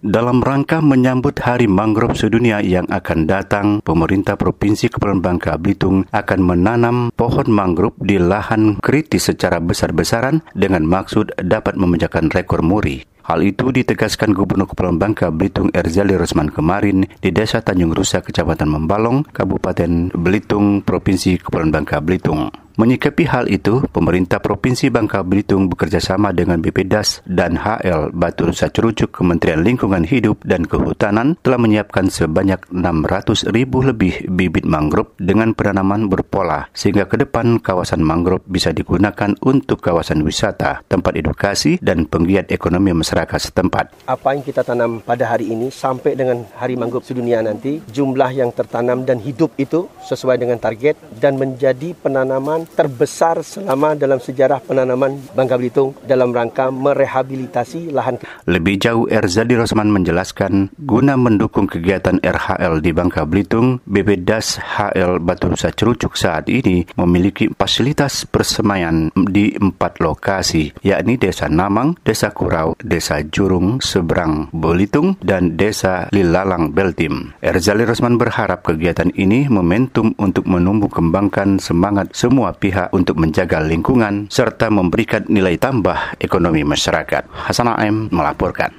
Dalam rangka menyambut Hari Mangrove Sedunia yang akan datang, pemerintah Provinsi Kepulauan Bangka Belitung akan menanam pohon mangrove di lahan kritis secara besar-besaran dengan maksud dapat memecahkan rekor muri. Hal itu ditegaskan Gubernur Kepulauan Bangka Belitung Erzali Rosman kemarin di Desa Tanjung Rusa, Kecamatan Membalong, Kabupaten Belitung, Provinsi Kepulauan Bangka Belitung. Menyikapi hal itu, pemerintah Provinsi Bangka Belitung bekerjasama dengan BPDAS dan HL Batu Nusa Cerucuk Kementerian Lingkungan Hidup dan Kehutanan telah menyiapkan sebanyak 600 ribu lebih bibit mangrove dengan penanaman berpola sehingga ke depan kawasan mangrove bisa digunakan untuk kawasan wisata, tempat edukasi, dan penggiat ekonomi masyarakat setempat. Apa yang kita tanam pada hari ini sampai dengan Hari Mangrove Sedunia nanti, jumlah yang tertanam dan hidup itu sesuai dengan target dan menjadi penanaman terbesar selama dalam sejarah penanaman Bangka Belitung dalam rangka merehabilitasi lahan. Lebih jauh, Erzadi Rosman menjelaskan, guna mendukung kegiatan RHL di Bangka Belitung, BPDAS HL Batu Nusa Cerucuk saat ini memiliki fasilitas persemaian di empat lokasi, yakni Desa Namang, Desa Kurau, Desa Jurung, Seberang Belitung, dan Desa Lilalang Beltim. Erzali Rosman berharap kegiatan ini momentum untuk menumbuh kembangkan semangat pihak untuk menjaga lingkungan serta memberikan nilai tambah ekonomi masyarakat. Hasan AM melaporkan.